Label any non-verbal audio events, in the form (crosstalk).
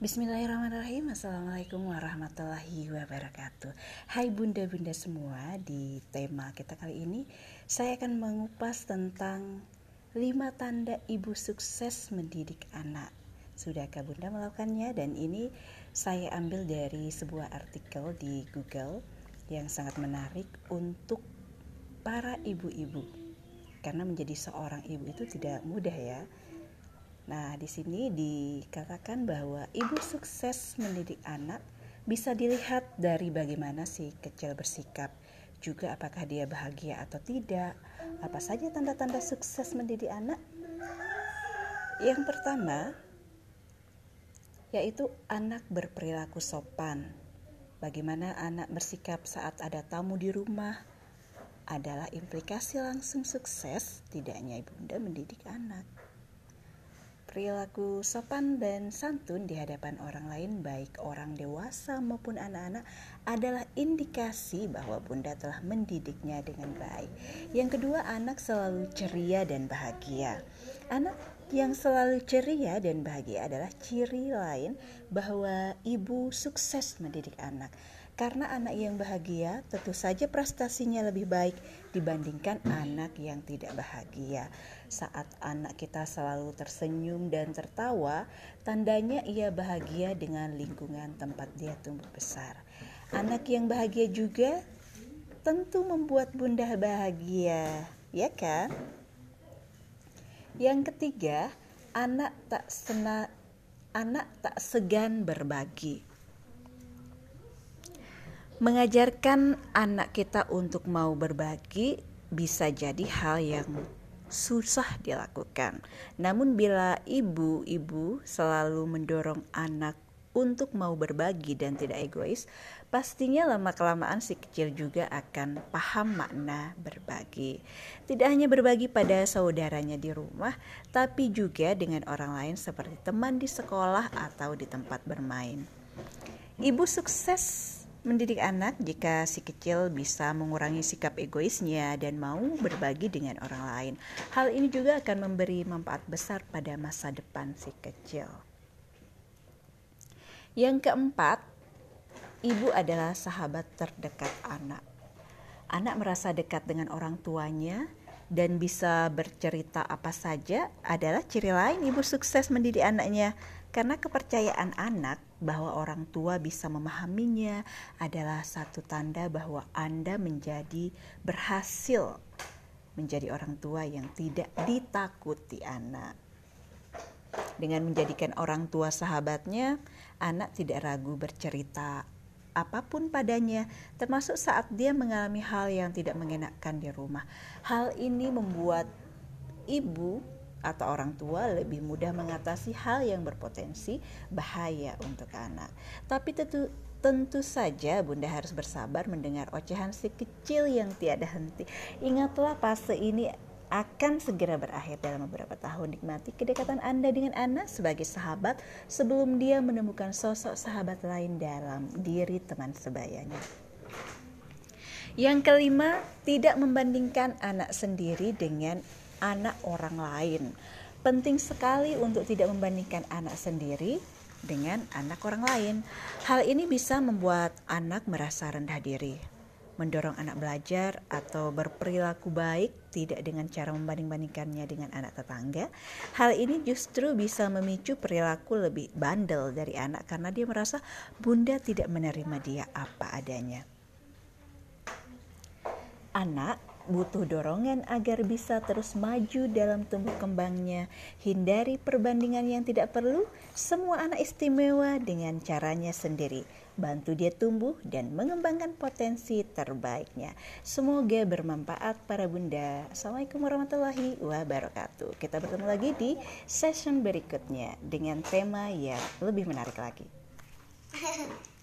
Bismillahirrahmanirrahim. Assalamualaikum warahmatullahi wabarakatuh. Hai bunda-bunda semua Di tema kita kali ini Saya akan mengupas tentang 5 tanda ibu sukses mendidik anak. Sudahkah bunda melakukannya? Dan ini saya ambil dari sebuah artikel di Google Yang sangat menarik untuk para ibu-ibu. Karena menjadi seorang ibu itu tidak mudah ya Nah, di sini dikatakan bahwa ibu sukses mendidik anak bisa dilihat dari bagaimana si kecil bersikap, juga apakah dia bahagia atau tidak. Apa saja tanda-tanda sukses mendidik anak? Yang pertama, yaitu anak berperilaku sopan. Bagaimana anak bersikap saat ada tamu di rumah adalah implikasi langsung sukses tidaknya ibunda mendidik anak. Perilaku sopan dan santun di hadapan orang lain, baik orang dewasa maupun anak-anak, adalah indikasi bahwa Bunda telah mendidiknya dengan baik. Yang kedua, anak selalu ceria dan bahagia. Anak yang selalu ceria dan bahagia adalah ciri lain bahwa ibu sukses mendidik anak. Karena anak yang bahagia tentu saja prestasinya lebih baik dibandingkan anak yang tidak bahagia. Saat anak kita selalu tersenyum dan tertawa, tandanya ia bahagia dengan lingkungan tempat dia tumbuh besar. Anak yang bahagia juga tentu membuat bunda bahagia, ya kan? Yang ketiga, anak tak sena, anak tak segan berbagi. Mengajarkan anak kita untuk mau berbagi bisa jadi hal yang susah dilakukan. Namun bila ibu-ibu selalu mendorong anak untuk mau berbagi dan tidak egois, pastinya lama-kelamaan si kecil juga akan paham makna berbagi. Tidak hanya berbagi pada saudaranya di rumah, tapi juga dengan orang lain seperti teman di sekolah atau di tempat bermain. Ibu sukses mendidik anak jika si kecil bisa mengurangi sikap egoisnya dan mau berbagi dengan orang lain. Hal ini juga akan memberi manfaat besar pada masa depan si kecil. Yang keempat, ibu adalah sahabat terdekat anak. Anak merasa dekat dengan orang tuanya dan bisa bercerita apa saja adalah ciri lain ibu sukses mendidik anaknya karena kepercayaan anak bahwa orang tua bisa memahaminya adalah satu tanda bahwa Anda menjadi berhasil menjadi orang tua yang tidak ditakuti anak. Dengan menjadikan orang tua sahabatnya, anak tidak ragu bercerita apa pun padanya, termasuk saat dia mengalami hal yang tidak mengenakkan di rumah. Hal ini membuat ibu atau orang tua lebih mudah mengatasi hal yang berpotensi bahaya untuk anak. Tapi tentu tentu saja Bunda harus bersabar mendengar ocehan si kecil yang tiada henti. Ingatlah fase ini akan segera berakhir dalam beberapa tahun nikmati kedekatan Anda dengan anak sebagai sahabat sebelum dia menemukan sosok sahabat lain dalam diri teman sebayanya. Yang kelima, tidak membandingkan anak sendiri dengan anak orang lain. Penting sekali untuk tidak membandingkan anak sendiri dengan anak orang lain. Hal ini bisa membuat anak merasa rendah diri, mendorong anak belajar atau berperilaku baik tidak dengan cara membanding-bandingkannya dengan anak tetangga. Hal ini justru bisa memicu perilaku lebih bandel dari anak karena dia merasa bunda tidak menerima dia apa adanya. Anak butuh dorongan agar bisa terus maju dalam tumbuh kembangnya. Hindari perbandingan yang tidak perlu. Semua anak istimewa dengan caranya sendiri. Bantu dia tumbuh dan mengembangkan potensi terbaiknya. Semoga bermanfaat para bunda. Assalamualaikum warahmatullahi wabarakatuh. Kita bertemu lagi di session berikutnya dengan tema yang lebih menarik lagi. (laughs)